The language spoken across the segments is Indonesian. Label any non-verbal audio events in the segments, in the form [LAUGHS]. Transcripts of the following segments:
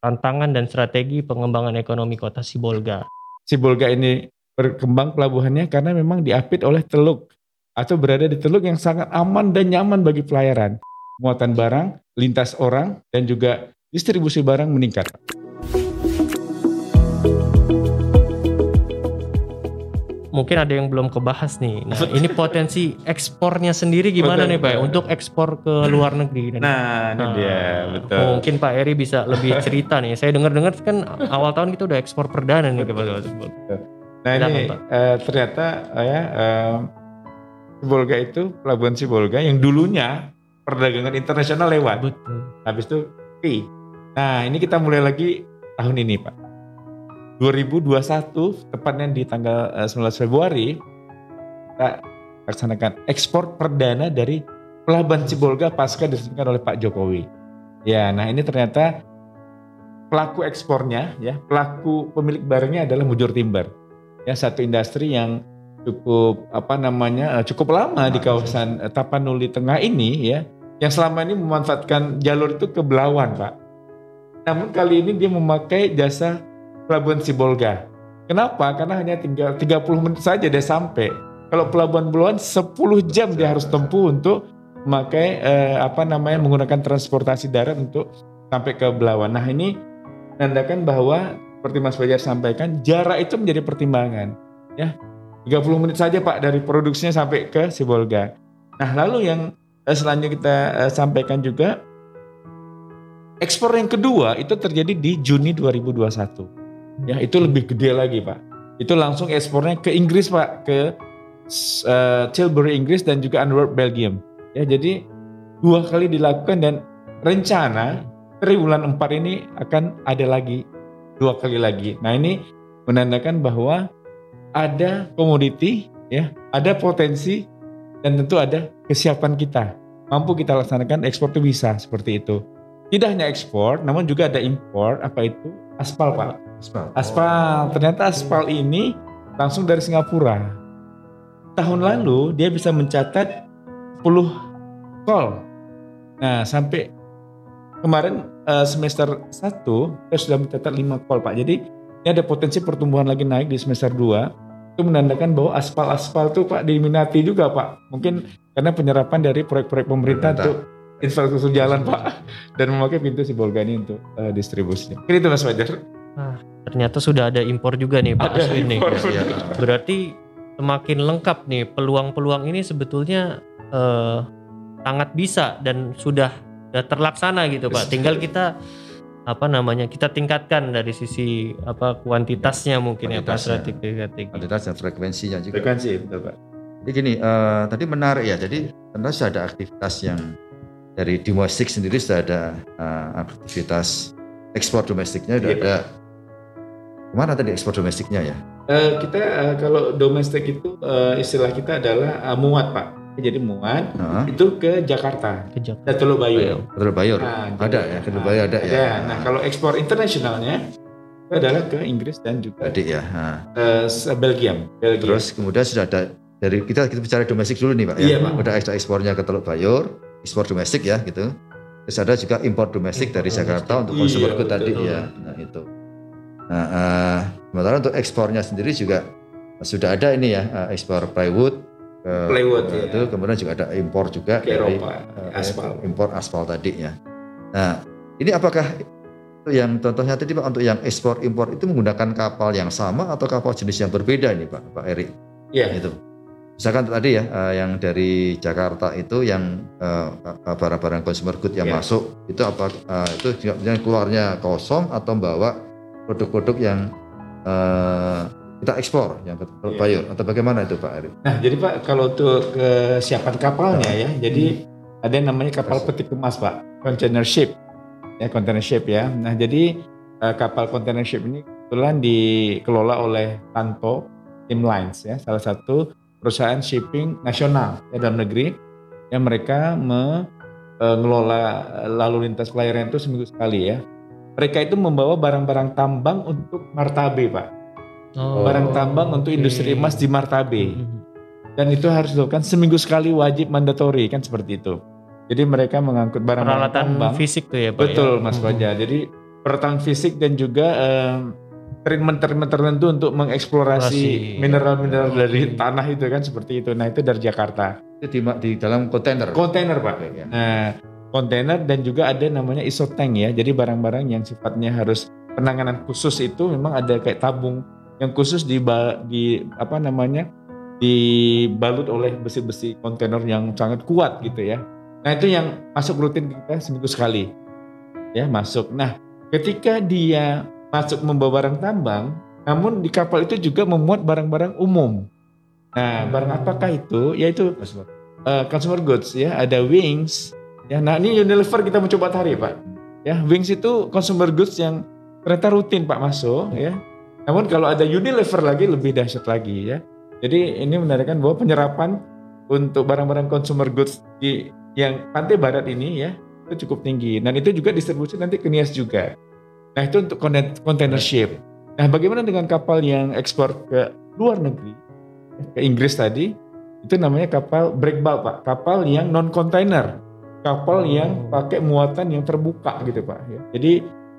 tantangan dan strategi pengembangan ekonomi kota Sibolga. Sibolga ini berkembang pelabuhannya karena memang diapit oleh teluk atau berada di teluk yang sangat aman dan nyaman bagi pelayaran. Muatan barang, lintas orang, dan juga distribusi barang meningkat. Mungkin ada yang belum kebahas nih. Nah, ini potensi ekspornya sendiri gimana betul, nih Pak untuk ekspor ke luar negeri? Nah, ini nah, dia, betul. Mungkin Pak Eri bisa lebih [LAUGHS] cerita nih. Saya dengar-dengar kan awal tahun kita udah ekspor perdana nih ke Betul. Nah, ini uh, ternyata uh, ya uh, Sibolga itu pelabuhan Sibolga yang dulunya perdagangan internasional lewat. Betul. Habis itu fee. Nah, ini kita mulai lagi tahun ini, Pak 2021 tepatnya di tanggal 19 eh, Februari kita laksanakan ekspor perdana dari pelabuhan Cibolga pasca diresmikan oleh Pak Jokowi. Ya, nah ini ternyata pelaku ekspornya ya, pelaku pemilik barangnya adalah Mujur Timber. Ya, satu industri yang cukup apa namanya eh, cukup lama di kawasan eh, Tapanuli Tengah ini ya, yang selama ini memanfaatkan jalur itu ke Belawan, Pak. Namun kali ini dia memakai jasa Pelabuhan Sibolga. Kenapa? Karena hanya tinggal 30 menit saja dia sampai. Kalau pelabuhan Buluan 10 jam dia harus tempuh untuk memakai eh, apa namanya menggunakan transportasi darat untuk sampai ke Belawan. Nah ini menandakan bahwa seperti Mas Fajar sampaikan jarak itu menjadi pertimbangan. Ya 30 menit saja Pak dari produksinya sampai ke Sibolga. Nah lalu yang eh, selanjutnya kita eh, sampaikan juga ekspor yang kedua itu terjadi di Juni 2021 ya itu lebih gede lagi pak. Itu langsung ekspornya ke Inggris pak. Ke uh, Tilbury Inggris dan juga Antwerp Belgium. Ya jadi dua kali dilakukan dan rencana triwulan 4 ini akan ada lagi dua kali lagi. Nah ini menandakan bahwa ada komoditi ya ada potensi dan tentu ada kesiapan kita. Mampu kita laksanakan ekspor itu bisa seperti itu. Tidak hanya ekspor namun juga ada impor apa itu? Aspal pak Aspal. Aspal. Ternyata aspal ini langsung dari Singapura. Tahun lalu dia bisa mencatat 10 call. Nah, sampai kemarin uh, semester 1 dia sudah mencatat 5 call, Pak. Jadi ini ada potensi pertumbuhan lagi naik di semester 2. Itu menandakan bahwa aspal-aspal itu Pak diminati juga, Pak. Mungkin karena penyerapan dari proyek-proyek pemerintah untuk infrastruktur jalan, Pak. Dan memakai pintu si Bolgani untuk uh, distribusinya. Ini itu Mas Fajar. Nah, ternyata sudah ada impor juga nih Pak Aswin nih. Ya, berarti semakin lengkap nih peluang-peluang ini sebetulnya eh, sangat bisa dan sudah, sudah terlaksana gitu Pak. Tinggal kita apa namanya kita tingkatkan dari sisi apa kuantitasnya mungkin ya Pak strategi kuantitas dan frekuensinya juga. Frekuensi betul Pak. Jadi gini uh, tadi menarik ya. Jadi tentu sudah ada aktivitas yang dari domestik sendiri sudah ada uh, aktivitas ekspor domestiknya sudah iya, ada Ke mana tadi ekspor domestiknya ya? Uh, kita uh, kalau domestik itu uh, istilah kita adalah uh, muat pak. Jadi muat uh -huh. itu ke Jakarta, ke Jakarta. Teluk Bayur. Teluk Bayur. Nah, ada ya, Teluk Bayur ada, ada ya. Nah kalau ekspor internasionalnya itu adalah ke Inggris dan juga adik ya. Uh, Belgium. Belgium. Terus kemudian sudah ada dari kita kita bicara domestik dulu nih pak ya. iya, ya. Pak. Udah ekspor ekspornya ke Teluk Bayur, ekspor domestik ya gitu. Terus ada juga impor domestik dari Jakarta untuk konsumer iya, tadi ya. Nah itu. Nah, uh, sementara untuk ekspornya sendiri juga sudah ada ini ya uh, ekspor plywood ke plywood uh, ya. itu kemudian juga ada impor juga ke dari Eropa, uh, aspal. impor aspal tadi ya. Nah, ini apakah yang contohnya tadi Pak untuk yang ekspor impor itu menggunakan kapal yang sama atau kapal jenis yang berbeda nih Pak Pak Eri? Iya. Itu. Misalkan tadi ya uh, yang dari Jakarta itu yang barang-barang uh, consumer good yang yeah. masuk itu apa uh, itu juga keluarnya kosong atau bawa produk-produk yang uh, kita ekspor yang ke yeah. Bayur atau bagaimana itu Pak Arif? Nah jadi Pak kalau untuk kesiapan kapalnya nah. ya, jadi hmm. ada yang namanya kapal peti kemas Pak, container ship, ya container ship ya. Nah jadi uh, kapal container ship ini kebetulan dikelola oleh Tanto Team Lines ya, salah satu perusahaan shipping nasional ya dalam negeri yang mereka mengelola eh, lalu lintas pelayaran itu seminggu sekali ya mereka itu membawa barang-barang tambang untuk Martabe, Pak. Oh, barang tambang untuk industri emas di Martabe. Hmm, hmm, hmm. Dan itu harus dilakukan seminggu sekali wajib mandatori kan seperti itu. Jadi mereka mengangkut barang-barang tambang. fisik tuh ya, Pak. Betul, ya? Mas Fajar. Jadi peralatan fisik dan juga um, treatment-treatment tertentu untuk mengeksplorasi mineral-mineral dari tanah itu kan seperti itu. Nah itu dari Jakarta. Itu di, di dalam kontainer. Kontainer pak. Ya. Nah kontainer dan juga ada namanya isotank ya. Jadi barang-barang yang sifatnya harus penanganan khusus itu memang ada kayak tabung yang khusus di di apa namanya dibalut oleh besi-besi kontainer yang sangat kuat gitu ya. Nah itu yang masuk rutin kita seminggu sekali ya masuk. Nah ketika dia masuk membawa barang tambang, namun di kapal itu juga memuat barang-barang umum. Nah, barang apakah itu? Yaitu uh, consumer goods ya, ada Wings. Ya, nah ini Unilever kita mencoba tarik Pak. Ya, Wings itu consumer goods yang ternyata rutin Pak masuk ya. Namun kalau ada Unilever lagi lebih dahsyat lagi ya. Jadi ini menandakan bahwa penyerapan untuk barang-barang consumer goods di yang pantai barat ini ya itu cukup tinggi dan itu juga distribusi nanti ke Nias juga. Nah itu untuk container ship. Nah bagaimana dengan kapal yang ekspor ke luar negeri, ke Inggris tadi, itu namanya kapal break bulk pak, kapal yang non container, kapal oh. yang pakai muatan yang terbuka gitu pak. Ya. Jadi,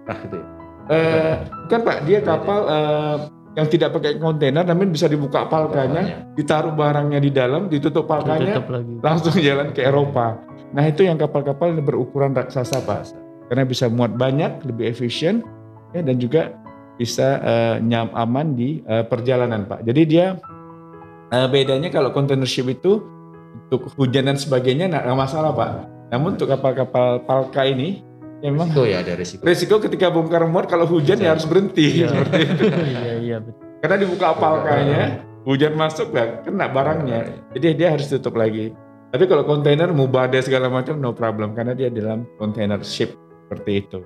nah itu ya. Eh, bukan pak, dia kapal eh, yang tidak pakai kontainer, namun bisa dibuka palkanya, ditaruh barangnya di dalam, ditutup palkanya, langsung jalan ke Eropa. Nah itu yang kapal-kapal berukuran raksasa pak karena bisa muat banyak, lebih efisien ya dan juga bisa uh, nyam aman di uh, perjalanan Pak. Jadi dia uh, bedanya kalau container ship itu untuk hujan dan sebagainya nggak masalah Pak. Namun untuk kapal-kapal palka ini ya memang itu ya ada risiko. Risiko ketika bongkar muat kalau hujan ya harus berhenti iya. [LAUGHS] seperti itu. [LAUGHS] iya iya betul. Karena dibuka palkanya, hujan masuk nggak kena barangnya. Jadi dia harus tutup lagi. Tapi kalau kontainer mubade segala macam no problem karena dia dalam container ship seperti itu.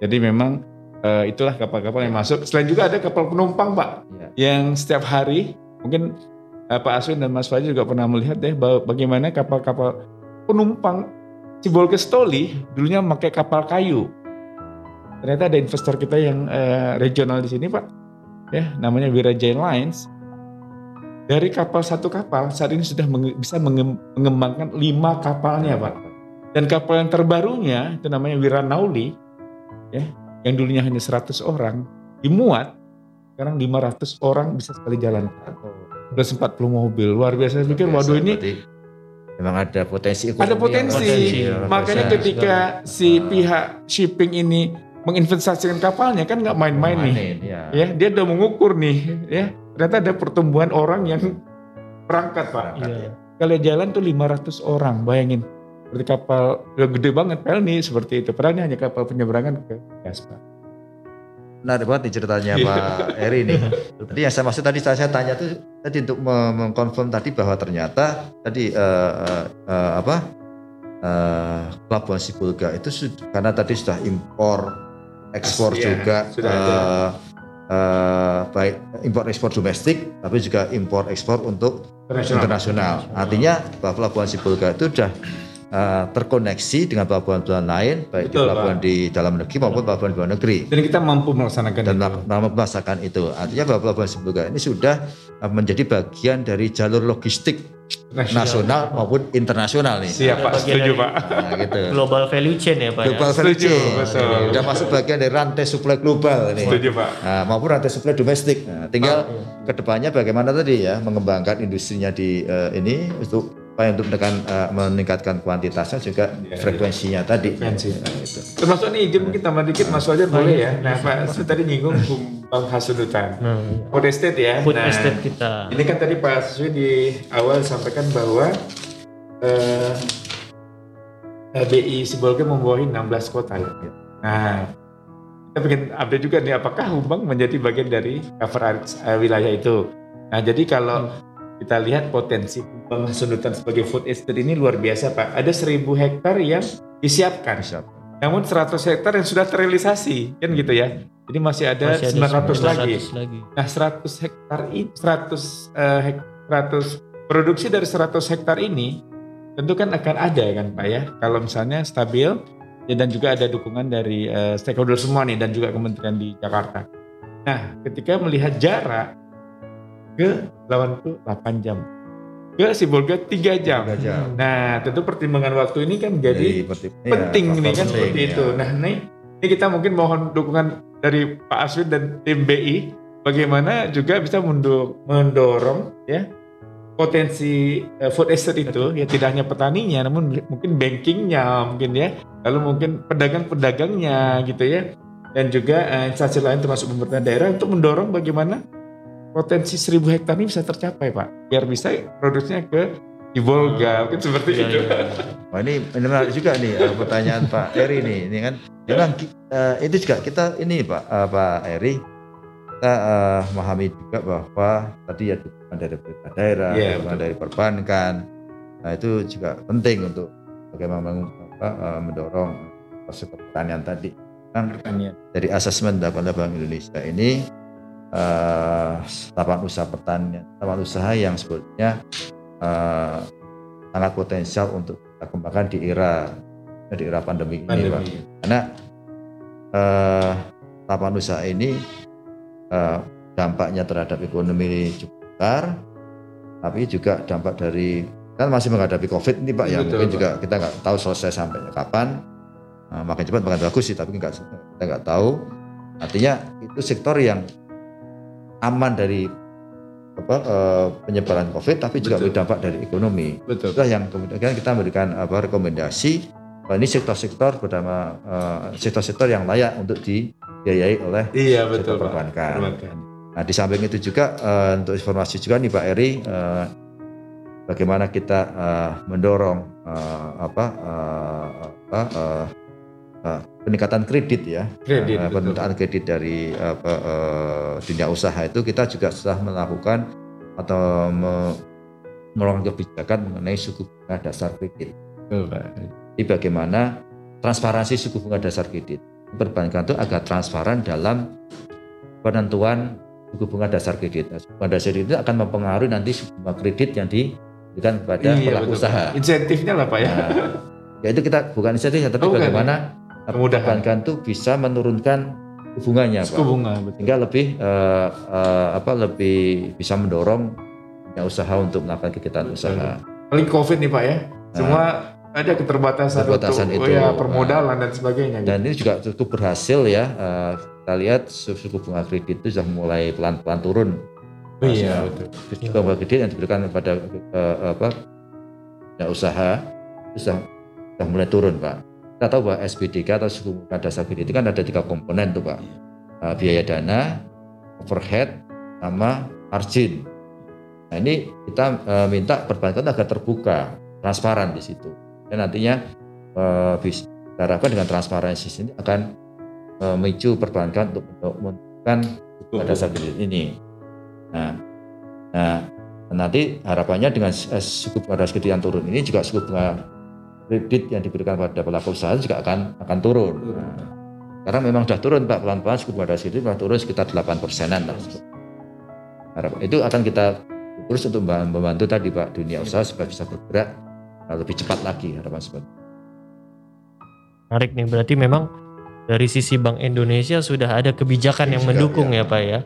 Jadi memang uh, itulah kapal-kapal yang masuk. Selain juga ada kapal penumpang Pak, ya. yang setiap hari mungkin uh, Pak Aswin dan Mas Fajar juga pernah melihat deh bagaimana kapal-kapal penumpang Cibol Stoli dulunya memakai kapal kayu. Ternyata ada investor kita yang uh, regional di sini Pak, ya namanya Wirajain Lines. Dari kapal satu kapal saat ini sudah menge bisa mengembangkan lima kapalnya Pak dan kapal yang terbarunya itu namanya Wiranauli ya, yang dulunya hanya 100 orang dimuat sekarang 500 orang bisa sekali jalan. Udah 40 mobil. Luar biasa. Saya pikir waduh ini memang ada potensi ekonomi. Ada potensi. potensi. Makanya ketika si pihak shipping ini menginvestasikan kapalnya kan nggak main-main nih. Ya. ya, dia udah mengukur nih ya. Ternyata ada pertumbuhan orang yang berangkat, Pak. Iya. Kalau jalan tuh 500 orang, bayangin seperti kapal yang gede banget Pelni seperti itu. Padahal ini hanya kapal penyeberangan ke Gaspa. Nah, banget nih ceritanya iya. Pak Eri ini. Tadi yang saya maksud tadi saya, tanya tuh tadi untuk mengkonfirm tadi bahwa ternyata tadi uh, uh, uh, apa uh, pelabuhan Sibulga itu sudah, karena tadi sudah impor ekspor As, juga sudah uh, uh, baik impor ekspor domestik tapi juga impor ekspor untuk internasional. internasional. Artinya bahwa pelabuhan Sibulga itu sudah uh, terkoneksi dengan pelabuhan-pelabuhan lain, baik Betul, di pelabuhan Pak. di dalam negeri maupun pelabuhan di luar negeri. Dan kita mampu melaksanakan dan itu. melaksanakan itu. Artinya bahwa pelabuhan Sibolga ini sudah uh, menjadi bagian dari jalur logistik nasional, nasional maupun internasional nih. Siap Pak, setuju Pak. Nah, gitu. Global value chain ya Pak. Ya? Global ya? value setuju, chain. Betul. Sudah masuk bagian dari rantai suplai global ini. Setuju Pak. Nah, maupun rantai suplai domestik. Nah, tinggal oh, iya. ke depannya bagaimana tadi ya mengembangkan industrinya di uh, ini untuk upaya untuk menekan, uh, meningkatkan kuantitasnya juga ya, frekuensinya ya. tadi. Frekuensi. Nah, itu. Termasuk nih izin mungkin tambah dikit Mas Wajar nah, boleh ya. Nah Pak Su tadi nyinggung Bang Hasudutan. Nah, iya. Food estate ya. Food nah, estate kita. Ini kan tadi Pak Su di awal sampaikan bahwa uh, eh, BI Sibolga membawahi 16 kota ya. Nah, kita pengen update juga nih apakah Humbang menjadi bagian dari cover uh, wilayah itu. Nah, jadi kalau hmm kita lihat potensi penghasutan sebagai food estate ini luar biasa Pak. Ada 1000 hektar yang disiapkan. Disiapkan. Namun 100 hektar yang sudah terrealisasi, kan gitu ya. Jadi masih ada, masih ada 900, 900 lagi. lagi. Nah 100 hektar ini, 100, uh, hek, 100 produksi dari 100 hektar ini tentu kan akan ada kan Pak ya. Kalau misalnya stabil ya, dan juga ada dukungan dari uh, stakeholder semua nih dan juga kementerian di Jakarta. Nah ketika melihat jarak ke lawan itu 8 jam ke Sibolga 3 jam. 3 jam. Nah, tentu pertimbangan waktu ini kan jadi Jadi, penting ya, ini kan penting, seperti ya. itu. Nah, nih ini kita mungkin mohon dukungan dari Pak Aswin dan tim BI bagaimana juga bisa mendorong ya potensi uh, food estate itu ya tidak hanya petaninya namun mungkin bankingnya mungkin ya lalu mungkin pedagang-pedagangnya gitu ya dan juga uh, instansi lain termasuk pemerintah daerah untuk mendorong bagaimana potensi seribu hektar ini bisa tercapai Pak. Biar bisa produksinya ke di Volga mungkin seperti ya, itu. Ya. Wah ini menarik juga nih uh, pertanyaan Pak Eri nih, ini kan memang uh, itu juga kita ini Pak uh, Pak Eri kita uh, memahami juga bahwa tadi ya dukungan dari pemerintah daerah, yeah, dukungan dari perbankan, nah itu juga penting untuk bagaimana apa, uh, mendorong proses pertanian tadi. Kan dari asesmen dilakukan Bank Indonesia ini uh, lapangan usaha pertanian, lapangan usaha yang sebetulnya uh, sangat potensial untuk kita kembangkan di era di era pandemi, pandemi. ini, Pak. Karena uh, lapangan usaha ini dampaknya terhadap ekonomi cukup besar, tapi juga dampak dari kan masih menghadapi COVID ini Pak, yang mungkin Pak. juga kita nggak tahu selesai sampai kapan. Uh, makin cepat makin bagus sih, tapi nggak kita nggak tahu. Artinya itu sektor yang aman dari apa uh, penyebaran COVID tapi juga Betul. berdampak dari ekonomi. Betul. Itulah yang kemudian kita memberikan apa rekomendasi bahwa ini sektor-sektor bernama uh, sektor-sektor yang layak untuk dibiayai oleh iya, betul, sektor perbankan. Nah di samping itu juga uh, untuk informasi juga nih Pak Eri uh, bagaimana kita uh, mendorong uh, apa uh, apa uh, uh, peningkatan kredit ya, kredit, uh, peningkatan kredit dari apa, uh, dunia usaha itu kita juga sudah melakukan atau me, melakukan kebijakan mengenai suku bunga dasar kredit. Jadi bagaimana transparansi suku bunga dasar kredit perbankan itu agak transparan dalam penentuan suku bunga dasar kredit. Nah, suku bunga dasar kredit itu akan mempengaruhi nanti suku bunga kredit yang diberikan kepada iya, pelaku betul. usaha. Insentifnya lah pak ya. Nah, ya itu kita bukan insentif tapi oh, bagaimana Kemudahan. perbankan itu bisa menurunkan hubungannya Suku bunga, betul. sehingga lebih uh, uh, apa lebih bisa mendorong ya, usaha untuk melakukan kegiatan betul. usaha. Paling COVID nih Pak ya, nah. semua ada keterbatasan, keterbatasan untuk itu, ya permodalan nah. dan sebagainya. Dan gitu. ini juga cukup berhasil ya. Uh, kita lihat suku bunga kredit itu sudah mulai pelan-pelan turun. Oh, iya betul. Suku bunga kredit yang diberikan kepada uh, apa ya, usaha itu sudah, sudah mulai turun Pak kita tahu bahwa SBDK atau suku bunga dasar kredit itu kan ada tiga komponen tuh Pak. Uh, biaya dana, overhead, sama margin. Nah ini kita uh, minta perbankan agar terbuka, transparan di situ. Dan nantinya uh, bisa harapkan dengan transparansi ini akan uh, memicu perbankan untuk menentukan suku dasar kredit ini. Nah, nah nanti harapannya dengan suku bunga dasar kredit yang turun ini juga suku bunga kredit yang diberikan pada pelaku usaha juga akan akan turun. Nah, karena memang sudah turun Pak pelan-pelan suku bunga dasar itu sudah turun sekitar 8 persenan. Itu akan kita terus untuk membantu tadi Pak dunia usaha supaya bisa bergerak lebih cepat lagi harapan seperti Menarik nih berarti memang dari sisi Bank Indonesia sudah ada kebijakan yang mendukung ya, ya Pak ya.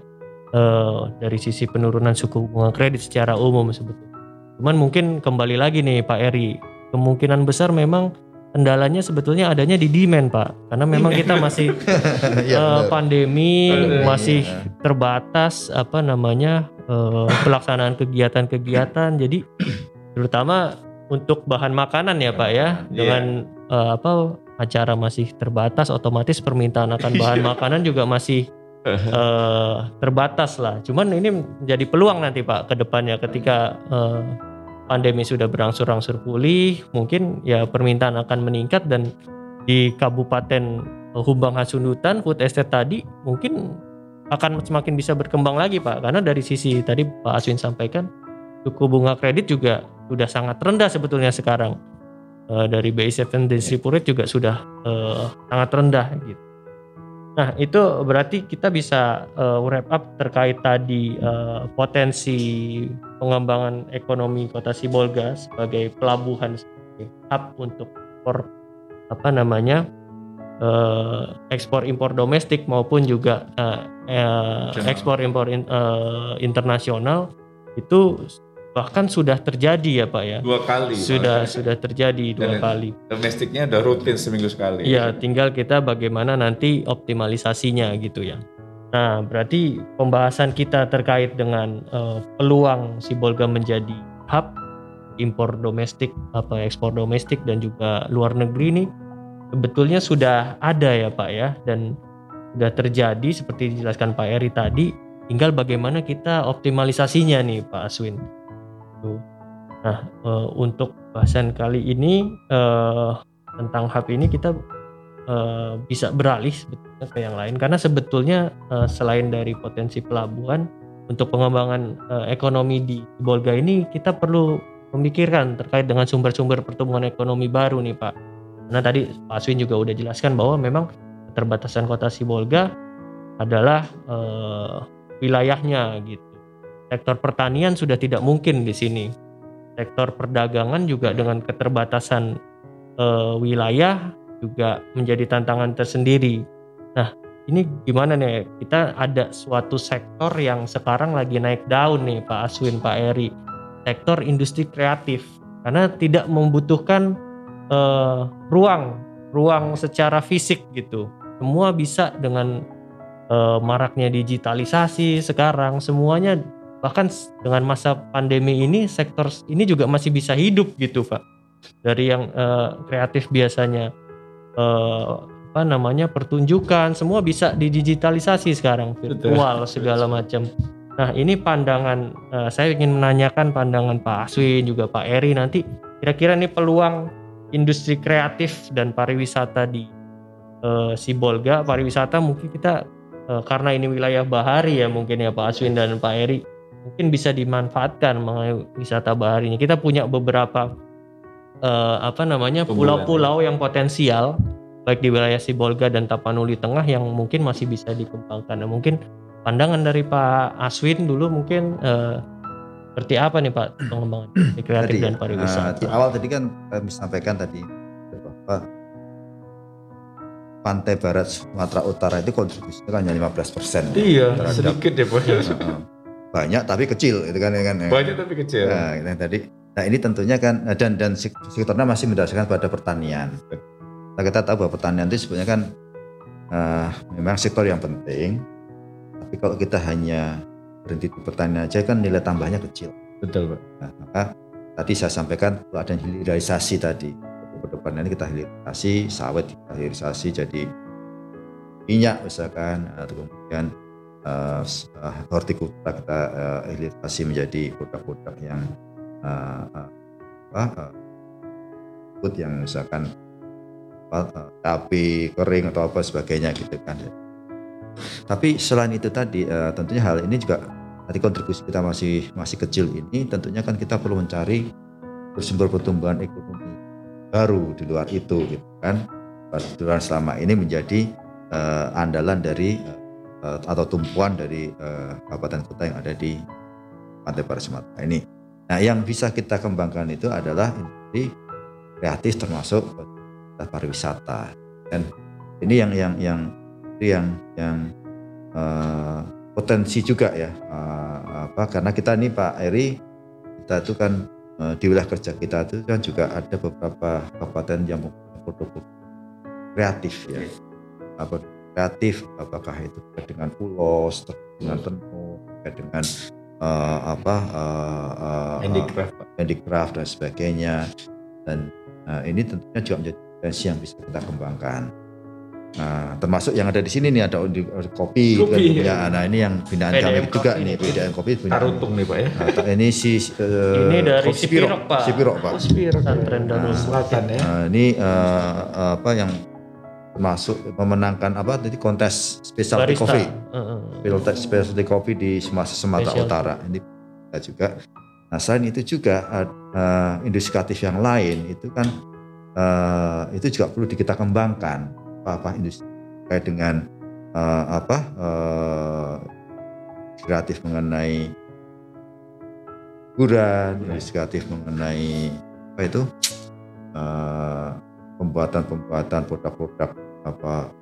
Uh, dari sisi penurunan suku bunga kredit secara umum sebetulnya. Cuman mungkin kembali lagi nih Pak Eri, kemungkinan besar memang kendalanya sebetulnya adanya di demand pak karena memang kita masih [LAUGHS] ya, uh, pandemi Betul, masih ya. terbatas apa namanya uh, pelaksanaan kegiatan-kegiatan jadi terutama untuk bahan makanan ya pak ya iya. dengan uh, apa acara masih terbatas otomatis permintaan akan bahan iya. makanan juga masih uh, [LAUGHS] terbatas lah cuman ini menjadi peluang nanti pak ke depannya ketika uh, pandemi sudah berangsur-angsur pulih, mungkin ya permintaan akan meningkat dan di Kabupaten Humbang Hasundutan food estate tadi mungkin akan semakin bisa berkembang lagi Pak karena dari sisi tadi Pak Aswin sampaikan suku bunga kredit juga sudah sangat rendah sebetulnya sekarang uh, dari BI Seven Rate juga sudah uh, sangat rendah gitu. Nah, itu berarti kita bisa uh, wrap up terkait tadi uh, potensi pengembangan ekonomi Kota Sibolga sebagai pelabuhan sebagai hub untuk ekspor apa namanya uh, ekspor impor domestik maupun juga uh, uh, ekspor impor in, uh, internasional itu bahkan sudah terjadi ya Pak ya. Dua kali. Sudah sudah terjadi dua Dan kali. Domestiknya udah rutin seminggu sekali. Iya, tinggal kita bagaimana nanti optimalisasinya gitu ya. Nah, berarti pembahasan kita terkait dengan uh, peluang Sibolga menjadi hub impor domestik apa ekspor domestik dan juga luar negeri ini sebetulnya sudah ada ya Pak ya dan sudah terjadi seperti dijelaskan Pak Eri tadi tinggal bagaimana kita optimalisasinya nih Pak Aswin. Nah e, untuk bahasan kali ini e, tentang hub ini kita e, bisa beralih sebetulnya ke yang lain karena sebetulnya e, selain dari potensi pelabuhan untuk pengembangan e, ekonomi di Bolga ini kita perlu memikirkan terkait dengan sumber-sumber pertumbuhan ekonomi baru nih Pak. Nah tadi Pak Aswin juga udah jelaskan bahwa memang keterbatasan kota Sibolga adalah eh, wilayahnya gitu. Sektor pertanian sudah tidak mungkin di sini. Sektor perdagangan juga dengan keterbatasan eh, wilayah juga menjadi tantangan tersendiri. Nah, ini gimana nih? Kita ada suatu sektor yang sekarang lagi naik daun nih Pak Aswin, Pak Eri sektor industri kreatif karena tidak membutuhkan uh, ruang ruang secara fisik gitu semua bisa dengan uh, maraknya digitalisasi sekarang semuanya bahkan dengan masa pandemi ini sektor ini juga masih bisa hidup gitu pak. Dari yang uh, kreatif biasanya. Uh, apa namanya pertunjukan semua bisa didigitalisasi sekarang virtual segala macam. Nah ini pandangan uh, saya ingin menanyakan pandangan Pak Aswin juga Pak Eri nanti kira-kira ini peluang industri kreatif dan pariwisata di uh, Sibolga pariwisata mungkin kita uh, karena ini wilayah bahari ya mungkin ya Pak Aswin dan Pak Eri mungkin bisa dimanfaatkan mengenai wisata bahari ini kita punya beberapa uh, apa namanya pulau-pulau yang potensial baik di wilayah Sibolga dan Tapanuli Tengah yang mungkin masih bisa dikembangkan. Nah, mungkin pandangan dari Pak Aswin dulu mungkin uh, seperti apa nih Pak pengembangan [CLEARS THROAT] kreatif tadi, dan pariwisata? Uh, di awal tadi kan kami sampaikan tadi bahwa pantai barat Sumatera Utara itu kontribusinya kan hanya 15 persen. Iya, sedikit ya Pak. [LAUGHS] banyak tapi kecil itu kan, kan banyak tapi kecil. Nah, ini tadi nah ini tentunya kan dan dan sektornya masih mendasarkan pada pertanian. Nah, kita tahu bahwa pertanian itu sebenarnya kan uh, memang sektor yang penting tapi kalau kita hanya berhenti di pertanian aja kan nilai tambahnya kecil. Betul, Pak. Nah, maka tadi saya sampaikan kalau ada hilirisasi tadi. Depan ini kita hilirisasi, sawit kita hilirisasi jadi minyak misalkan atau kemudian uh, hortikultura kita uh, hilirisasi menjadi produk-produk yang uh, uh, apa uh, yang misalkan uh, kering atau apa sebagainya gitu kan. Tapi selain itu tadi uh, tentunya hal ini juga tadi kontribusi kita masih masih kecil ini tentunya kan kita perlu mencari bersumber pertumbuhan ekonomi baru di luar itu gitu kan. Pertumbuhan selama ini menjadi uh, andalan dari uh, atau tumpuan dari uh, kabupaten kota yang ada di Pantai Barat Sumatera ini. Nah, yang bisa kita kembangkan itu adalah industri kreatif termasuk pariwisata. Dan ini yang yang yang yang yang uh, potensi juga ya uh, apa karena kita ini Pak Eri kita itu kan uh, di wilayah kerja kita itu kan juga ada beberapa kabupaten yang produk kreatif ya apa kreatif apakah itu dengan pulos dengan tenun dengan uh, apa uh, uh, handicraft handicraft dan sebagainya dan uh, ini tentunya juga menjadi potensi yang bisa kita kembangkan. Nah, termasuk yang ada di sini nih ada kopi, kopi ya. Nah, ini yang binaan kami juga nih, binaan kopi binaan. Tarutung nih Pak ya. Nah, ini si uh, Ini dari Sipirok, Pak. Sipirok, Pak. Oh, Sipirok. Nah, Selatan ya. Nah, ini uh, apa yang termasuk memenangkan apa tadi kontes specialty coffee. Uh, uh. Specialty coffee di Sumatera Utara. Ini kita juga. Nah, selain itu juga uh, industri kreatif yang lain itu kan uh, itu juga perlu kita kembangkan apa industri terkait dengan uh, apa uh, kreatif mengenai hiburan, industri kreatif mengenai apa itu uh, pembuatan-pembuatan produk-produk apa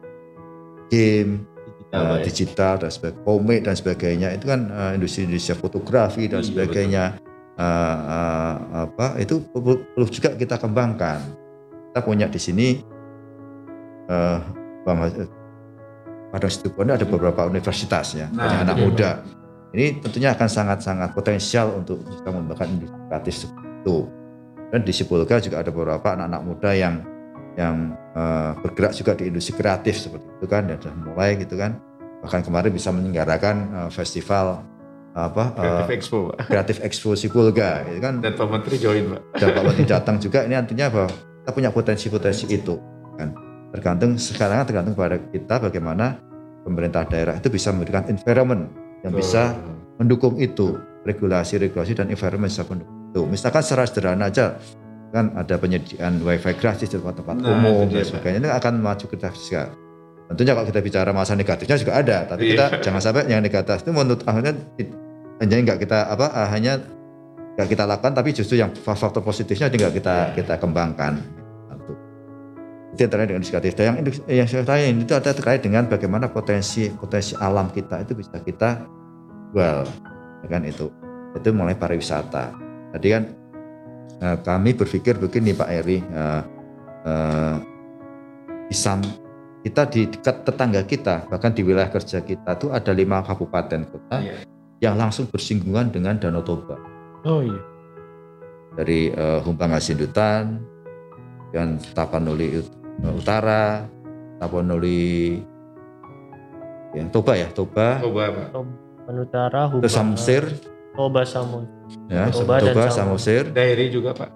game digital, uh, digital dan sebagainya, komik dan sebagainya itu kan uh, industri industri fotografi dan iya, sebagainya. Betul. uh, uh, apa itu perlu juga kita kembangkan. Kita punya di sini uh, pada Situbondo ada beberapa universitas ya, nah, banyak anak iya. muda. Ini tentunya akan sangat-sangat potensial untuk bisa mengembangkan industri kreatif itu. Dan di Sipolga juga ada beberapa anak-anak muda yang yang uh, bergerak juga di industri kreatif seperti itu kan dan sudah mulai gitu kan. Bahkan kemarin bisa menyelenggarakan uh, festival apa kreatif uh, expo kreatif expo Sipolga gitu kan. Dan Pak Menteri join Pak. Dan Pak Menteri datang juga ini artinya bahwa kita punya potensi-potensi itu kan. Tergantung sekarang tergantung pada kita bagaimana pemerintah daerah itu bisa memberikan environment yang bisa mendukung itu regulasi-regulasi dan environment bisa mendukung itu. Misalkan secara sederhana aja kan ada penyediaan wifi gratis di tempat-tempat nah, umum dan sebagainya. Ini akan maju kita fisika tentunya kalau kita bicara masa negatifnya juga ada tapi kita iya. jangan sampai yang negatif itu menurut akhirnya hanya nggak kita apa hanya nggak kita lakukan tapi justru yang faktor positifnya tidak kita kita kembangkan. Itu terkait dengan indikatif. Dan yang yang saya tanya itu ada terkait dengan bagaimana potensi potensi alam kita itu bisa kita jual, ya kan itu. Itu mulai pariwisata. Tadi kan uh, kami berpikir begini Pak Eri, uh, uh, kita di dekat tetangga kita, bahkan di wilayah kerja kita tuh ada lima kabupaten kota yeah. yang langsung bersinggungan dengan Danau Toba. Oh iya. Dari uh, Humpang Asindutan, dan Tapanuli Utara, Tapanuli, yang Toba ya, Toba. Toba, Pak. Toba Utara, Huba. Samosir. Toba Samus. Ya, Toba, Toba dan Samosir. Dairi juga, Pak.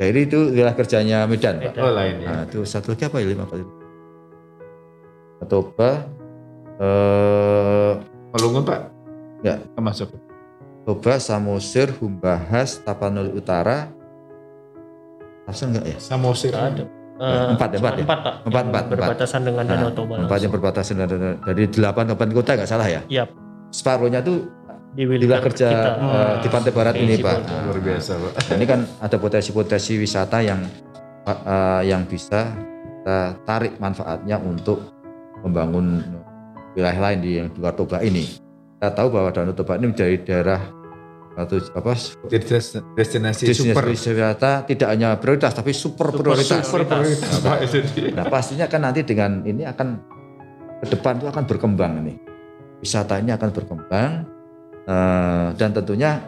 Dairi itu wilayah kerjanya Medan, Medan. Pak. Oh, lain ya. Nah, itu satu lagi apa ya lima kali? Toba eh Malungun, Pak. Ya, masuk. Toba, Samosir, Humbahas, Tapanuli Utara. Asal enggak ya? Samosir ada. Uh, empat, empat, ya? empat, Pak. Empat, empat, berbatasan dengan Danau nah, Toba. Empat yang berbatasan dengan dari delapan kabupaten kota nggak salah ya? Iya. Separuhnya tuh di wilayah kerja uh, di pantai barat ini Pak. Nah, luar biasa Pak. Ini kan ada potensi-potensi wisata yang uh, yang bisa kita tarik manfaatnya untuk membangun wilayah lain di yang luar Toba ini. Kita tahu bahwa Danau Toba ini menjadi daerah atau apa destinasi, destinasi super wisata tidak hanya prioritas tapi super, super prioritas. Super prioritas. Nah, nah, pastinya kan nanti dengan ini akan ke depan itu akan berkembang ini. Wisata ini akan berkembang uh, dan tentunya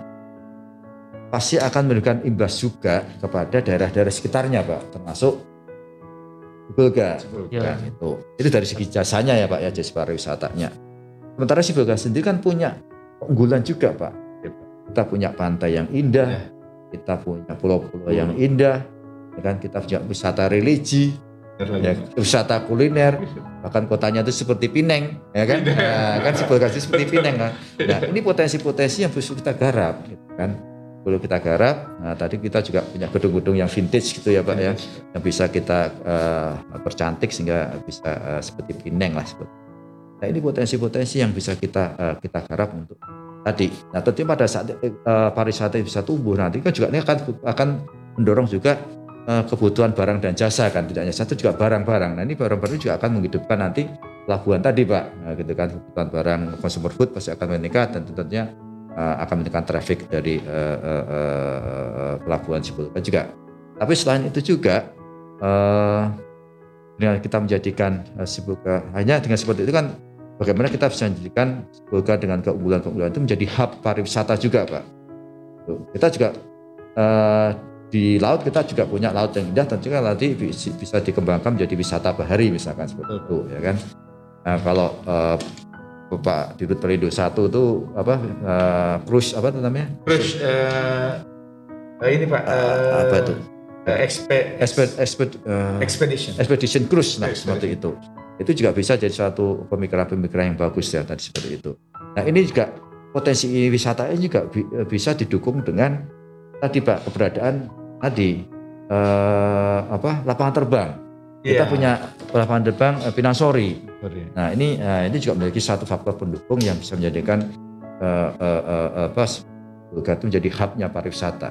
pasti akan memberikan imbas juga kepada daerah-daerah sekitarnya, Pak, termasuk Bulga. Ya. itu. Itu dari segi jasanya ya, Pak ya, jasa pariwisatanya. Sementara si Bulga sendiri kan punya keunggulan juga, Pak kita punya pantai yang indah, ya. kita punya pulau-pulau yang indah, ya kan kita punya wisata religi, ya, wisata kuliner, bahkan kotanya itu seperti Pineng, ya kan, nah, kan seperti seperti Pineng kan. Nah ini potensi-potensi yang bisa kita garap, gitu kan. Perlu kita garap. Nah, tadi kita juga punya gedung-gedung yang vintage gitu ya Pak ya, yang bisa kita uh, percantik sehingga bisa uh, seperti Pineng lah seperti. Nah ini potensi-potensi yang bisa kita uh, kita garap untuk tadi. Nah, tentunya pada saat uh, pariwisata bisa tumbuh nanti kan juga ini akan akan mendorong juga kebutuhan barang dan jasa kan tidak hanya satu juga barang-barang. Nah, ini barang-barang juga akan menghidupkan nanti pelabuhan tadi, Pak. Nah, gitu kan kebutuhan barang consumer food pasti akan meningkat dan tentunya uh, akan meningkatkan traffic dari uh, uh, uh, pelabuhan kan juga. Tapi selain itu juga uh, dengan kita menjadikan uh, Sibuka hanya dengan seperti itu kan bagaimana kita bisa menjadikan Golkar dengan keunggulan-keunggulan itu menjadi hub pariwisata juga Pak. Kita juga uh, di laut kita juga punya laut yang indah tentunya nanti bisa dikembangkan menjadi wisata bahari misalkan seperti itu ya kan. Nah, kalau uh, Bapak Dirut Perindo satu itu apa uh, cruise apa namanya? Cruise uh, ini Pak uh, apa itu? Uh, expe, expe, expe, uh, expedition expedition cruise nah expedition. seperti itu itu juga bisa jadi suatu pemikiran-pemikiran yang bagus ya tadi seperti itu. Nah ini juga potensi wisata ini juga eh, bisa didukung dengan tadi Pak keberadaan tadi eh, apa lapangan terbang. Yeah. Kita iya. punya lapangan terbang eh, Pinasori. Nah ini eh, ini juga memiliki satu faktor pendukung yang bisa menjadikan eh, eh, eh, apa Bulga itu menjadi hubnya pariwisata.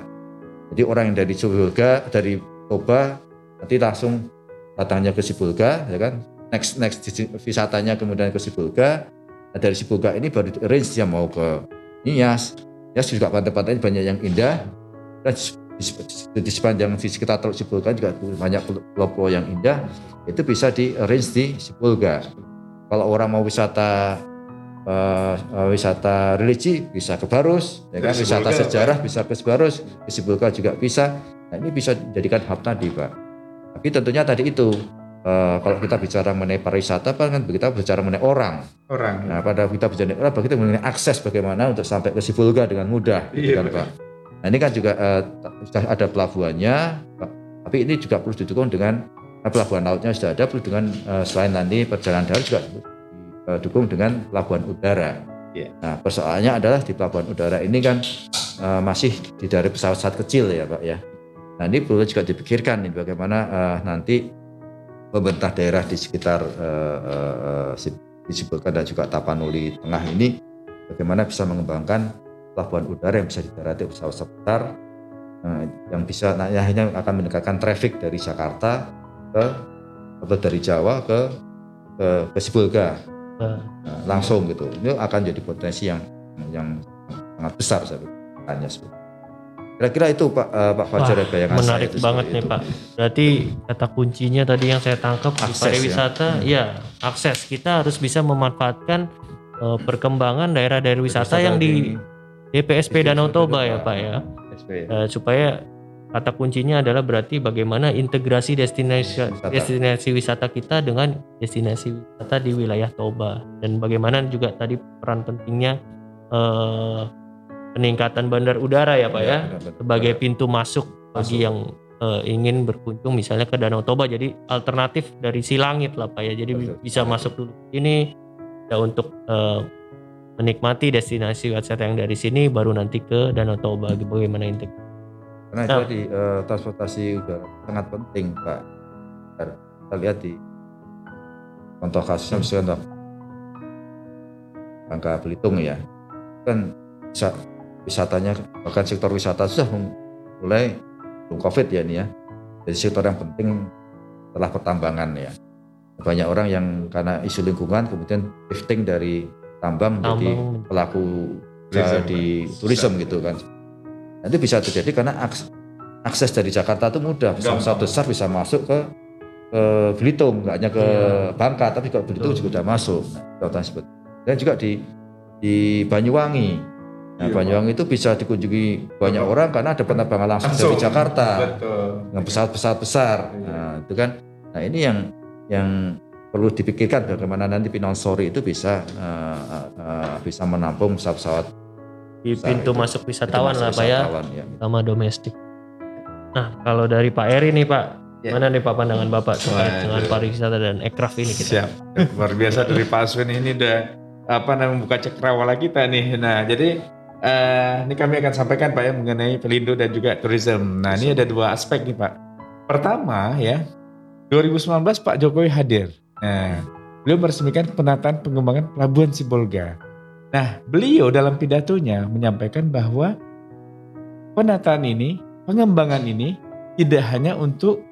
Jadi orang yang dari Bulga dari Toba nanti langsung datangnya ke Sibulga ya kan next next wisatanya kemudian ke Sibolga. Nah, dari Sibolga ini baru range dia mau ke Nias. Nias juga pantai-pantai banyak yang indah. dan di, di sepanjang di sekitar Teluk Sipulga juga banyak pulau-pulau yang indah itu bisa di arrange di Sipulga. Kalau orang mau wisata uh, wisata religi bisa ke Barus, ya kan? wisata sejarah bisa ke Barus, ke Sipulga juga bisa. Nah ini bisa dijadikan hub tadi Pak. Tapi tentunya tadi itu uh, kalau kita bicara mengenai pariwisata kan kita bicara mengenai orang. Orang. Nah pada kita bicara orang, kita mengenai akses bagaimana untuk sampai ke Sipulga dengan mudah, gitu iya, kan Pak. Nah ini kan juga uh, sudah ada pelabuhannya, tapi ini juga perlu didukung dengan pelabuhan lautnya sudah ada, perlu dengan uh, selain nanti perjalanan darat juga didukung dengan pelabuhan udara. Yeah. Nah persoalannya adalah di pelabuhan udara ini kan uh, masih di dari pesawat-pesawat kecil ya Pak ya. Nah ini perlu juga dipikirkan nih bagaimana uh, nanti pemerintah daerah di sekitar uh, uh, dan juga Tapanuli Tengah ini bagaimana bisa mengembangkan pelabuhan udara yang bisa didarati pesawat besar uh, yang bisa nah, hanya akan meningkatkan traffic dari Jakarta ke atau dari Jawa ke ke, ke Sibulga nah, langsung gitu ini akan jadi potensi yang yang sangat besar saya pikir Kira-kira itu Pak uh, Pak Fajar Wah, bayangan menarik saya banget nih itu. Pak. Berarti kata kuncinya tadi yang saya tangkap akses, di pariwisata ya. ya akses kita harus bisa memanfaatkan uh, perkembangan daerah-daerah wisata, yang di, DPSP Danau Toba ya Pak ya. Uh, supaya kata kuncinya adalah berarti bagaimana integrasi destinasi wisata. destinasi wisata kita dengan destinasi wisata di wilayah Toba dan bagaimana juga tadi peran pentingnya uh, peningkatan bandar udara ya Pak ya, ya sebagai pintu masuk, masuk. bagi yang uh, ingin berkunjung misalnya ke Danau Toba jadi alternatif dari Silangit lah Pak ya jadi betul. bisa masuk dulu ini ya untuk uh, menikmati destinasi wisata yang dari sini baru nanti ke Danau Toba. Bagaimana integ karena nah, itu di uh, transportasi udara sangat penting Pak. Kita lihat di contoh kasusnya misalnya Bangka Belitung ya. Kan wisatanya bahkan sektor wisata sudah mulai COVID ya ini ya. Jadi sektor yang penting setelah pertambangan ya. Banyak orang yang karena isu lingkungan kemudian shifting dari tambang, menjadi pelaku uh, di turisme gitu kan. Nanti bisa terjadi karena akses, akses dari Jakarta itu mudah. Pesawat besar bisa masuk ke ke Belitung, nggak hanya ke iya. Bangka, tapi ke Belitung juga sudah masuk. Nah, dan juga di di Banyuwangi Nah, iya, Banyuwangi itu bisa dikunjungi banyak Betul. orang karena ada penerbangan langsung, langsung. dari Jakarta. Betul. Dengan pesawat-pesawat besar. Iya. Nah, itu kan. Nah, ini yang yang perlu dipikirkan bagaimana nanti Pinang Sori itu bisa uh, uh, bisa menampung pesawat-pesawat di pintu itu. masuk wisatawan pintu lah Pak ya, ya sama domestik. Nah, kalau dari Pak Eri nih Pak, ya. mana nih Pak pandangan Bapak terkait dengan pariwisata dan ekraf ini kita? Siap. Luar biasa dari Pak Aswin ini udah apa namanya membuka cekrawala kita nih. Nah, jadi Uh, ini kami akan sampaikan Pak ya mengenai Pelindo dan juga tourism. Nah ini ada dua aspek nih Pak. Pertama ya, 2019 Pak Jokowi hadir. Nah, beliau meresmikan penataan pengembangan Pelabuhan Sibolga. Nah, beliau dalam pidatonya menyampaikan bahwa penataan ini, pengembangan ini tidak hanya untuk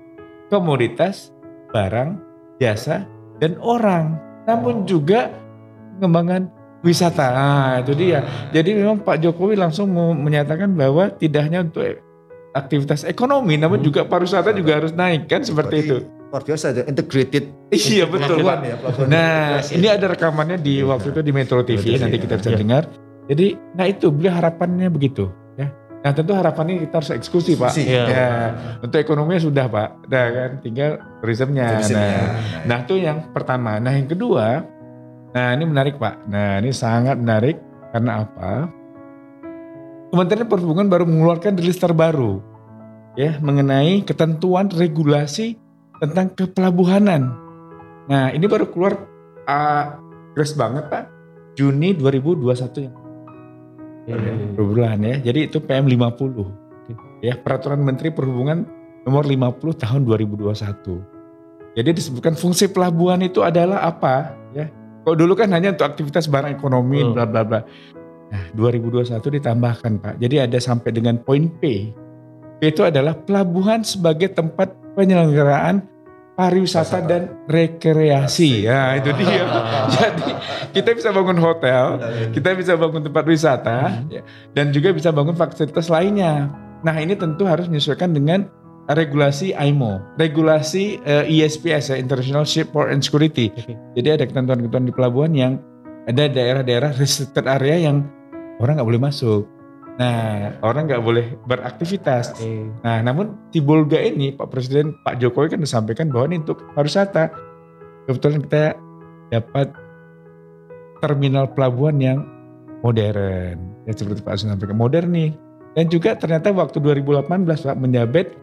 komoditas, barang, jasa, dan orang, namun juga pengembangan wisata. Nah, itu dia. Jadi memang Pak Jokowi langsung menyatakan bahwa tidak hanya untuk aktivitas ekonomi, namun hmm. juga pariwisata juga harus naik kan seperti itu. Luar biasa ada integrated. Iya betul. Ya, nah ini ada rekamannya di ya. waktu itu di Metro TV nanti kita bisa ya. dengar. Jadi nah itu beliau harapannya begitu ya. Nah tentu harapannya kita harus eksekusi Pak. Ya. ya. Untuk ekonominya sudah Pak. Nah kan tinggal turismenya. Nah, nah itu yang pertama. Nah yang kedua Nah ini menarik Pak. Nah ini sangat menarik karena apa? Kementerian Perhubungan baru mengeluarkan rilis terbaru ya mengenai ketentuan regulasi tentang kepelabuhanan. Nah ini baru keluar uh, banget Pak Juni 2021 yang hmm. bulan ya. Jadi itu PM 50 ya peraturan Menteri Perhubungan nomor 50 tahun 2021. Jadi disebutkan fungsi pelabuhan itu adalah apa ya? Kalau dulu kan hanya untuk aktivitas barang ekonomi, bla bla bla. Nah, 2021 ditambahkan Pak. Jadi ada sampai dengan poin P. P itu adalah pelabuhan sebagai tempat penyelenggaraan pariwisata dan rekreasi. Ya, itu dia. [LAUGHS] Jadi kita bisa bangun hotel, kita bisa bangun tempat wisata, hmm. ya, dan juga bisa bangun fasilitas lainnya. Nah ini tentu harus menyesuaikan dengan regulasi IMO, regulasi uh, eh, ISPS ya, International Shipport and Security. Jadi ada ketentuan-ketentuan di pelabuhan yang ada daerah-daerah restricted area yang orang nggak boleh masuk. Nah, orang nggak boleh beraktivitas. Okay. Nah, namun di Bolga ini Pak Presiden Pak Jokowi kan disampaikan bahwa ini untuk pariwisata. Kebetulan kita dapat terminal pelabuhan yang modern. Ya seperti Pak Presiden sampaikan, modern nih. Dan juga ternyata waktu 2018 Pak menyabet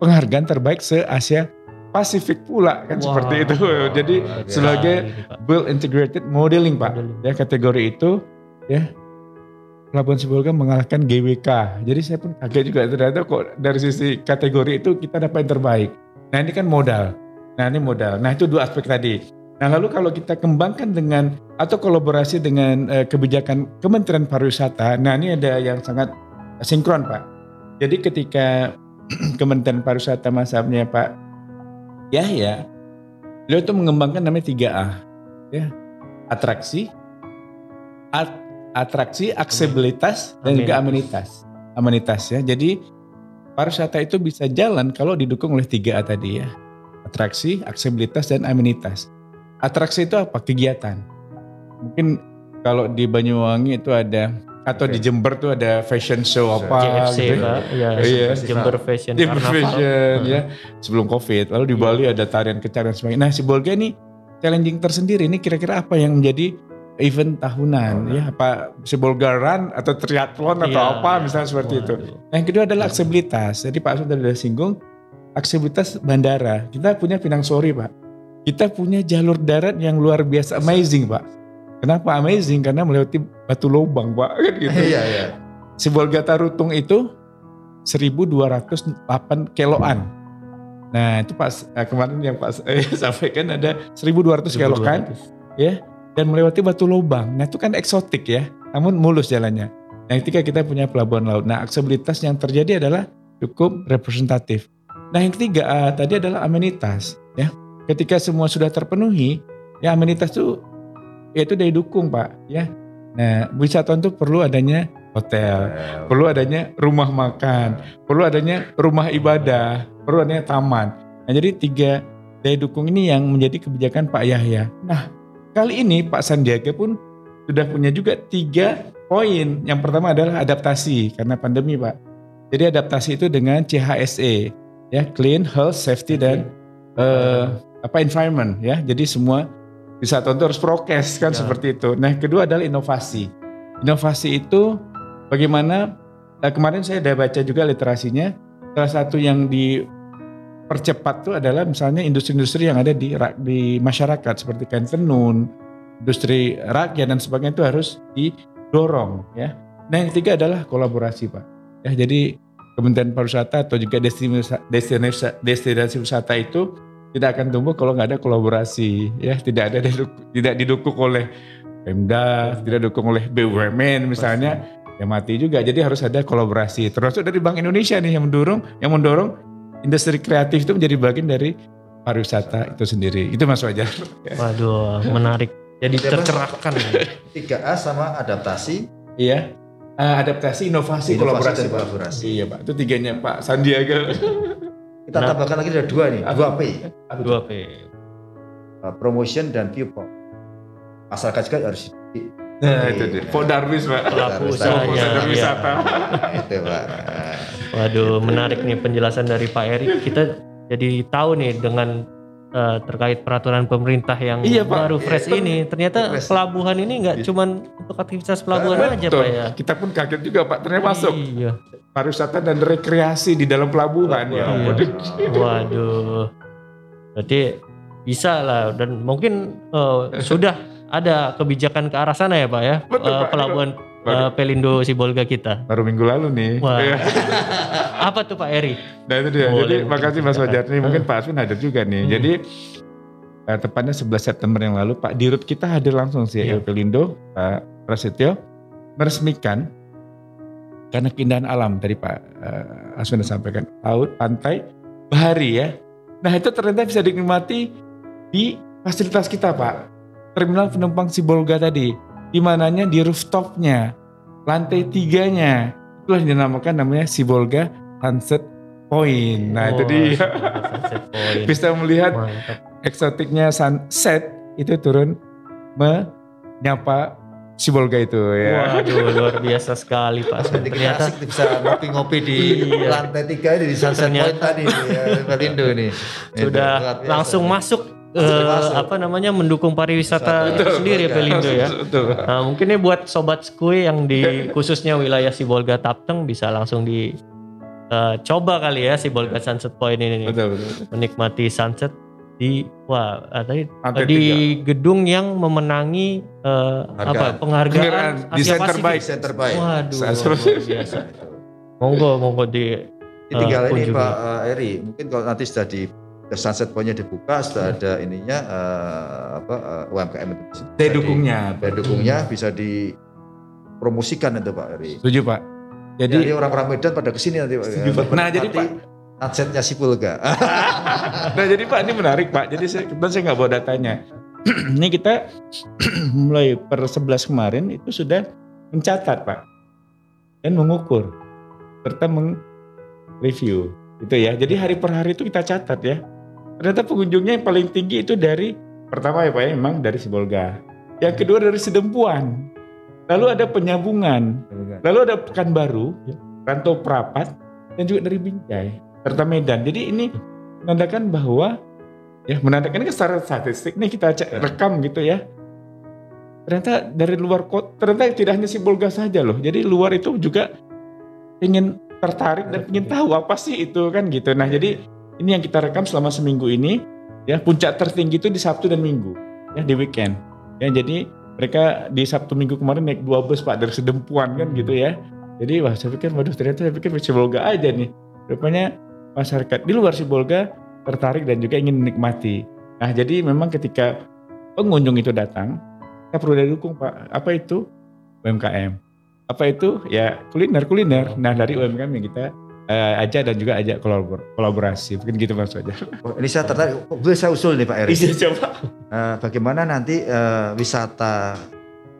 penghargaan terbaik se-Asia Pasifik pula kan wow. seperti itu. [LAUGHS] Jadi ya, sebagai Build Integrated Modeling Pak, modeling. ya kategori itu ya Pelabuhan Sibolga mengalahkan GWK. Jadi saya pun kaget juga ternyata kok dari sisi kategori itu kita dapat yang terbaik. Nah ini kan modal. Nah ini modal. Nah itu dua aspek tadi. Nah lalu kalau kita kembangkan dengan atau kolaborasi dengan eh, kebijakan Kementerian Pariwisata. Nah ini ada yang sangat sinkron Pak. Jadi ketika [CLEARS THROAT] Kementerian Pariwisata masanya Pak Yahya, beliau itu mengembangkan namanya 3A, ya atraksi, at, atraksi, aksesibilitas dan juga amenitas, amenitas ya. Jadi pariwisata itu bisa jalan kalau didukung oleh 3A tadi ya, atraksi, aksesibilitas dan amenitas. Atraksi itu apa? Kegiatan. Mungkin kalau di Banyuwangi itu ada atau okay. di Jember tuh ada fashion show apa JFC gitu. Pak. Ya, iya. Jember Fashion Jember Fashion ya sebelum Covid. Lalu di iya. Bali ada tarian kecaran sebagainya. Nah, si Bolga ini challenging tersendiri ini kira-kira apa yang menjadi event tahunan oh, ya apa si Bolga Run atau triathlon atau iya. apa misalnya seperti Waduh. itu. Nah, yang kedua adalah aksesibilitas. Jadi Pak sudah sudah singgung aksesibilitas bandara. Kita punya Pinang Sori, Pak. Kita punya jalur darat yang luar biasa amazing, Pak Kenapa amazing? Karena melewati batu lubang, Pak. Kan gitu. [LAUGHS] Iya, iya. Simbol Gata Rutung itu 1208 kiloan. Nah, itu pas eh, kemarin yang Pak [LAUGHS] eh, sampaikan ada 1200 kiloan ya dan melewati batu lubang. Nah, itu kan eksotik ya. Namun mulus jalannya. Nah, ketika kita punya pelabuhan laut. Nah, aksesibilitas yang terjadi adalah cukup representatif. Nah, yang ketiga uh, tadi adalah amenitas ya. Ketika semua sudah terpenuhi, ya amenitas itu yaitu dari dukung Pak ya. Nah wisatawan itu perlu adanya hotel, perlu adanya rumah makan, perlu adanya rumah ibadah, perlu adanya taman. Nah jadi tiga daya dukung ini yang menjadi kebijakan Pak Yahya. Nah kali ini Pak Sandiaga pun sudah punya juga tiga poin. Yang pertama adalah adaptasi karena pandemi Pak. Jadi adaptasi itu dengan CHSE ya clean, health, safety dan uh, apa environment ya. Jadi semua bisa tentu harus prokes kan ya. seperti itu. Nah kedua adalah inovasi. Inovasi itu bagaimana nah kemarin saya sudah baca juga literasinya. Salah satu yang dipercepat itu adalah misalnya industri-industri yang ada di di masyarakat seperti kain tenun, industri rakyat dan sebagainya itu harus didorong ya. Nah yang ketiga adalah kolaborasi pak. Ya jadi Kementerian Pariwisata atau juga destinasi, destinasi, destinasi wisata itu tidak akan tumbuh kalau nggak ada kolaborasi ya tidak ada tidak didukung oleh Pemda tidak didukung oleh BUMN misalnya Pasti. ya mati juga jadi harus ada kolaborasi termasuk dari Bank Indonesia nih yang mendorong yang mendorong industri kreatif itu menjadi bagian dari pariwisata itu sendiri. Itu Mas Wajar. Waduh menarik. Jadi tercerahkan. 3A sama adaptasi. Iya. Uh, adaptasi inovasi, inovasi kolaborasi, kolaborasi. iya Pak. Itu tiganya Pak Sandiaga Kita nah, tambahkan lagi ada dua nih, dua P. Dua P. Uh, promotion dan viewport. Masyarakat juga harus Nah, itu dia. Podarwis, Pak. Pelaku usahanya. wisata. itu, Pak. Waduh, menarik nih penjelasan dari Pak Erik. Kita jadi tahu nih dengan uh, terkait peraturan pemerintah yang iya, baru fresh iya, ini. Ternyata fresh. pelabuhan ini nggak iya. cuma untuk aktivitas pelabuhan nah, aja, Pak ya. Kita pun kaget juga, Pak. Ternyata masuk. Iya pariwisata dan rekreasi di dalam pelabuhan ya. Iya. Waduh. Berarti bisa lah dan mungkin uh, sudah ada kebijakan ke arah sana ya Pak ya. Betul, uh, Pak. Pelabuhan uh, Pelindo Sibolga kita. Baru minggu lalu nih. Wah. Iya. [LAUGHS] Apa tuh Pak Eri? Nah itu dia. Boleh, Jadi makasih Mas Wajar nih. Mungkin Pak Aswin hadir juga nih. Hmm. Jadi uh, tepatnya 11 September yang lalu Pak Dirut kita hadir langsung sih yeah. Pelindo Pak Prasetyo meresmikan karena keindahan alam dari Pak uh, Aswin sampaikan laut, pantai, bahari ya. Nah itu ternyata bisa dinikmati di fasilitas kita Pak. Terminal penumpang Sibolga tadi, di mananya di rooftopnya, lantai tiganya, itulah yang dinamakan namanya Sibolga Sunset Point. Nah, itu Wah, dia. [LAUGHS] Bisa melihat Mantap. eksotiknya sunset itu turun menyapa Sibolga itu ya. Waduh, luar biasa sekali Pak. Jadi kita Ternyata asik bisa ngopi-ngopi di Iya. lantai tiga ini di Sunset Ternyata- Point tadi ya, Pelindo nih. Itu, sudah langsung masuk eh, masuk. apa namanya mendukung pariwisata Betul, itu sendiri ya. Pelindo ya. Betul. Nah, mungkin ini buat sobat skui yang di [LAUGHS] khususnya wilayah Sibolga Tapteng bisa langsung di eh, coba kali ya Sibolga Sunset Point ini nih. Betul, betul. Menikmati sunset di wah ah, tadi di tiga. gedung yang memenangi eh, apa Penghargaan. desain terbaik. Center Point. Waduh, biasa. Monggo, monggo di Ini tinggal Eh, ini. Pak eh, Eri, mungkin kalau nanti sudah di ke Sunset Point-nya dibuka, sudah ada ininya eh, apa eh, UMKM itu bisa Saya di- dukungnya. dukungnya bisa dipromosikan itu Pak Eri. Setuju Pak. Jadi, Jadi orang-orang Medan pada ke sini nanti Pak. Setuju, Pak. Nah, jadi, Pak. Sunsetnya Sipulga. [LAUGHS] Nah jadi Pak ini menarik Pak. Jadi saya, kebetulan saya nggak bawa datanya. [CLEARS THROAT] ini kita [CLEARS THROAT] mulai per 11 kemarin itu sudah mencatat Pak dan mengukur serta mengreview gitu ya. Jadi hari per hari itu kita catat ya. Ternyata pengunjungnya yang paling tinggi itu dari pertama ya Pak ya memang dari Sibolga. Yang kedua dari Sedempuan. Lalu ada penyambungan. Lalu ada Pekanbaru, Rantau Prapat, dan juga dari Binjai serta Medan. Jadi ini menandakan bahwa ya menandakan ini secara statistik nih kita cek, rekam gitu ya. Ternyata dari luar kota, ternyata tidak hanya si Bolga saja loh. Jadi luar itu juga ingin tertarik dan ingin tahu apa sih itu kan gitu. Nah jadi ini yang kita rekam selama seminggu ini ya puncak tertinggi itu di Sabtu dan Minggu ya di weekend. Ya jadi mereka di Sabtu Minggu kemarin naik dua bus pak dari Sedempuan kan gitu ya. Jadi wah saya pikir waduh ternyata saya pikir Sibolga aja nih. Rupanya masyarakat di luar Sibolga tertarik dan juga ingin menikmati. Nah jadi memang ketika pengunjung itu datang, kita perlu didukung Pak. Apa itu? UMKM. Apa itu? Ya kuliner-kuliner. Nah dari UMKM yang kita eh, ajak dan juga ajak kolabor- kolaborasi. Mungkin gitu maksudnya. Oh, ini saya tertarik. Oh, Boleh saya usul nih Pak Eri. Iya coba. Eh, bagaimana nanti eh, wisata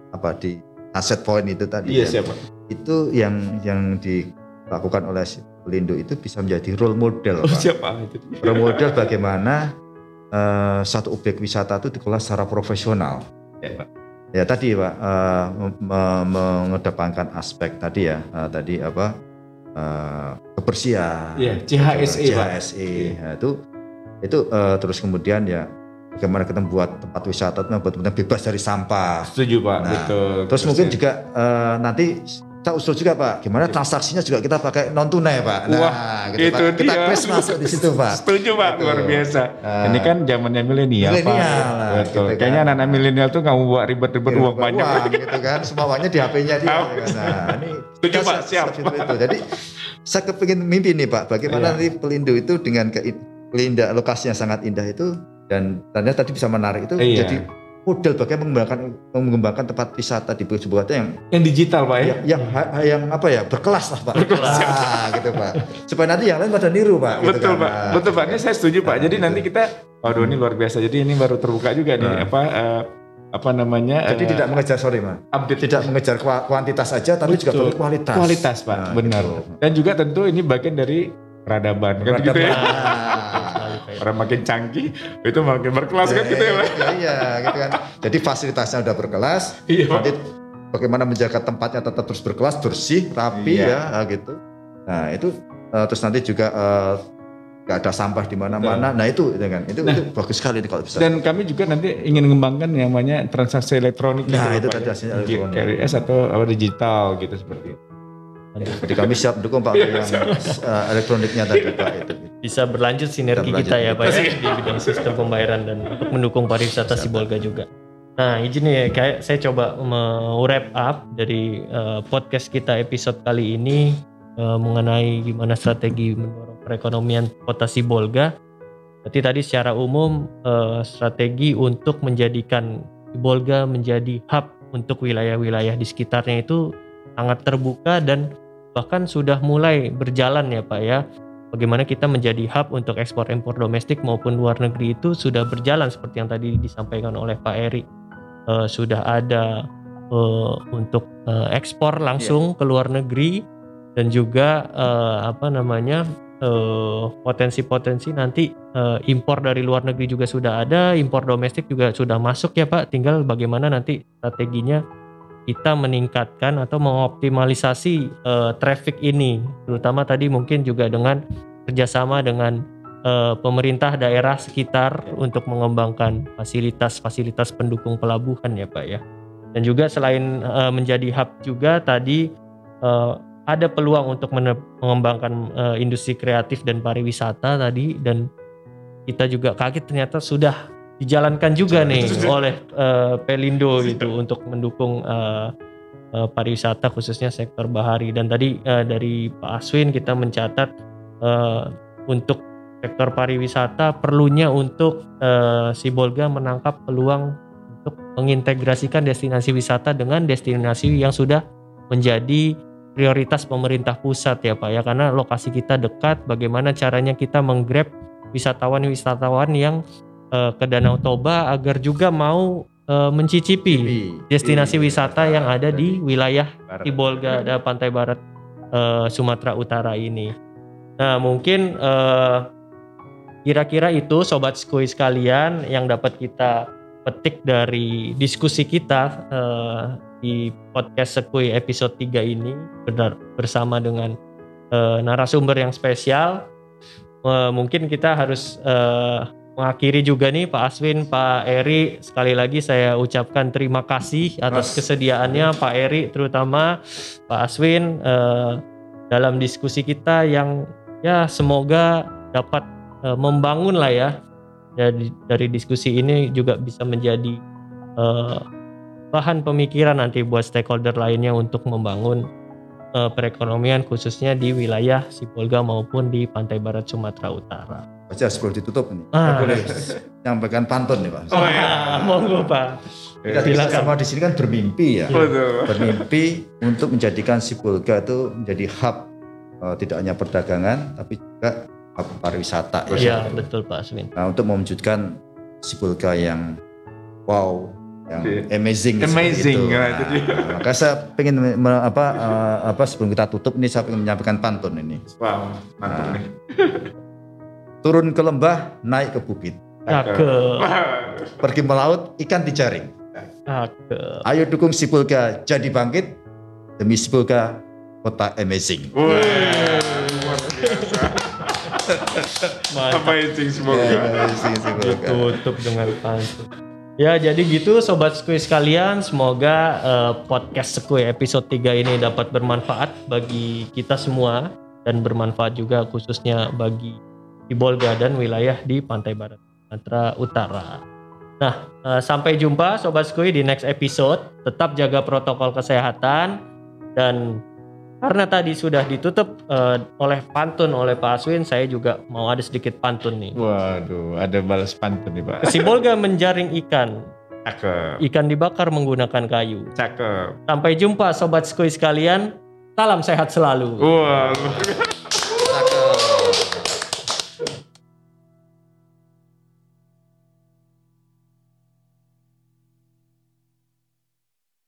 apa di Sunset Point itu tadi Iya ya, siapa? itu yang yang dilakukan oleh si Pelindo itu bisa menjadi role model Oh Pak. siapa itu? role model bagaimana eh, satu objek wisata itu dikelola secara profesional Ya, Pak. ya tadi Pak eh, me- mengedepankan aspek tadi ya eh, tadi apa eh, kebersihan Iya, CHSE. CHSE Nah, itu itu eh, terus kemudian ya bagaimana kita membuat tempat wisata itu membuat benar bebas dari sampah. Setuju Pak, Nah, betul. Terus mungkin juga eh, nanti kita usul juga Pak, gimana transaksinya juga kita pakai non tunai Pak. Nah, Wah, gitu, itu Pak. Kita dia. quest masuk di situ Pak. Setuju Pak, Gitu. luar biasa. Nah, Ini kan zamannya milenial Pak. Milenial lah, Betul. gitu kan. Kayaknya anak-anak milenial tuh nggak mau buat ribet-ribet uang banyak. uang, gitu kan, semua uangnya di HP-nya dia. Gitu kan. Nah, ini [LAUGHS] Setuju, Pak, siap. itu. Jadi saya kepingin mimpi nih Pak, bagaimana Iya. nanti Pelindo itu dengan ke keindah lokasi yang sangat indah itu dan ternyata tadi bisa menarik itu Iya. jadi model bagaimana mengembangkan mengembangkan tempat wisata di sebuah yang Yang digital Pak ya. yang, yang yang apa ya berkelas lah pak Ah, gitu pak supaya nanti yang lain pada niru pak gitu betul kan. pak, Nah, betul pak. Ini saya setuju pak. Nah, Jadi gitu. nanti kita, waduh ini luar biasa. Jadi ini baru terbuka juga nih Nah. apa eh, apa namanya? jadi eh, tidak mengejar sorry mas update tidak mengejar kua- kuantitas saja tapi juga Betul. perlu kualitas kualitas pak, Nah, benar. gitu. Dan juga tentu ini bagian dari peradaban kan gitu ya. Nah, [LAUGHS] Orang makin canggih itu makin berkelas kan gitu ya iya, iya gitu kan jadi fasilitasnya udah berkelas Iya nanti bagaimana menjaga tempatnya tetap terus berkelas bersih rapi Iya. ya ah, gitu nah itu eh, terus nanti juga eh, nggak ada sampah di mana-mana nah itu itu kan itu, Nah. itu bagus sekali kalau bisa Dan kami juga nanti ingin mengembangkan yang namanya transaksi elektronik. Nah, gitu, itu tadi ya. hasilnya Di- elektronik. KRS atau apa digital gitu seperti itu. Jadi kami siap dukung Pak yang eh, elektroniknya tadi Pak itu. bisa berlanjut sinergi Bisa berlanjut. kita ya Pak ya di bidang sistem pembayaran dan untuk mendukung pariwisata Sibolga juga. Nah izin ya kayak saya coba me-wrap up dari eh, podcast kita episode kali ini eh, mengenai gimana strategi mendorong perekonomian kota Sibolga. Berarti tadi secara umum eh, strategi untuk menjadikan Sibolga menjadi hub untuk wilayah-wilayah di sekitarnya itu sangat terbuka dan bahkan sudah mulai berjalan ya Pak ya. Bagaimana kita menjadi hub untuk ekspor impor domestik maupun luar negeri itu sudah berjalan seperti yang tadi disampaikan oleh Pak Eri. Eh, sudah ada eh, untuk eh, ekspor langsung ke luar negeri dan juga uh, apa namanya potensi-potensi uh, nanti uh, impor dari luar negeri juga sudah ada, impor domestik juga sudah masuk ya Pak. Tinggal bagaimana nanti strateginya kita meningkatkan atau mengoptimalisasi uh, traffic ini, terutama tadi mungkin juga dengan kerjasama dengan uh, pemerintah daerah sekitar untuk mengembangkan fasilitas-fasilitas pendukung pelabuhan ya Pak ya. Dan juga selain uh, menjadi hub juga tadi uh, ada peluang untuk mengembangkan uh, industri kreatif dan pariwisata tadi dan kita juga kaget ternyata sudah dijalankan juga nih [LAUGHS] oleh uh, Pelindo gitu untuk mendukung uh, uh, pariwisata khususnya sektor bahari. Dan tadi uh, dari Pak Aswin kita mencatat uh, untuk sektor pariwisata perlunya untuk uh, Sibolga menangkap peluang untuk mengintegrasikan destinasi wisata dengan destinasi yang sudah menjadi prioritas pemerintah pusat ya Pak ya. Karena lokasi kita dekat bagaimana caranya kita menggrab wisatawan-wisatawan yang uh, ke Danau Toba agar juga mau uh, mencicipi destinasi wisata yang ada di wilayah Tibolga ada pantai barat uh, Sumatera Utara ini. Nah, mungkin kira-kira uh, itu sobat skui sekalian yang dapat kita petik dari diskusi kita uh, di podcast Sekui episode 3 ini benar bersama dengan uh, narasumber yang spesial. Uh, mungkin kita harus uh, mengakhiri juga nih Pak Aswin, Pak Eri sekali lagi saya ucapkan terima kasih atas Mas. kesediaannya Pak Eri terutama Pak Aswin uh, dalam diskusi kita yang ya semoga dapat uh, membangun lah ya dari dari diskusi ini juga bisa menjadi uh, bahan pemikiran nanti buat stakeholder lainnya untuk membangun uh, perekonomian khususnya di wilayah Sipolga maupun di pantai barat Sumatera Utara. Baca sebelum ditutup nih. Ah. boleh nyampaikan pantun nih Pak. Oh ya, monggo Pak. Kita, kita sama di sini kan bermimpi ya. Betul. Bermimpi untuk menjadikan Sipolga itu menjadi hub uh, tidak hanya perdagangan tapi juga hub pariwisata. Ya. Iya, ya, betul Pak Asmin. Nah, untuk mewujudkan Sipolga yang wow yang amazing amazing ya, nah, maka saya ingin apa uh, apa sebelum kita tutup ini saya ingin menyampaikan pantun ini wow mantap nah, turun ke lembah naik ke bukit. [LAUGHS] Pergi melaut ikan dijaring. Ayo dukung Sipulga jadi bangkit demi Sipulga kota amazing. Amazing semoga. Amazing semoga. Ditutup dengan pantun. Ya jadi gitu Sobat Skui sekalian. Semoga uh, podcast Skui episode 3 ini dapat bermanfaat bagi kita semua dan bermanfaat juga khususnya bagi Ibolga dan wilayah di Pantai Barat Sumatera Utara. Nah uh, sampai jumpa Sobat Skui di next episode. Tetap jaga protokol kesehatan dan karena tadi sudah ditutup uh, oleh pantun oleh Pak Aswin, saya juga mau ada sedikit pantun nih. Waduh, ada balas pantun nih Pak. Sibolga menjaring ikan. Cakep. Ikan dibakar menggunakan kayu. Cakep. Sampai jumpa Sobat Skui sekalian. Salam sehat selalu. Wow.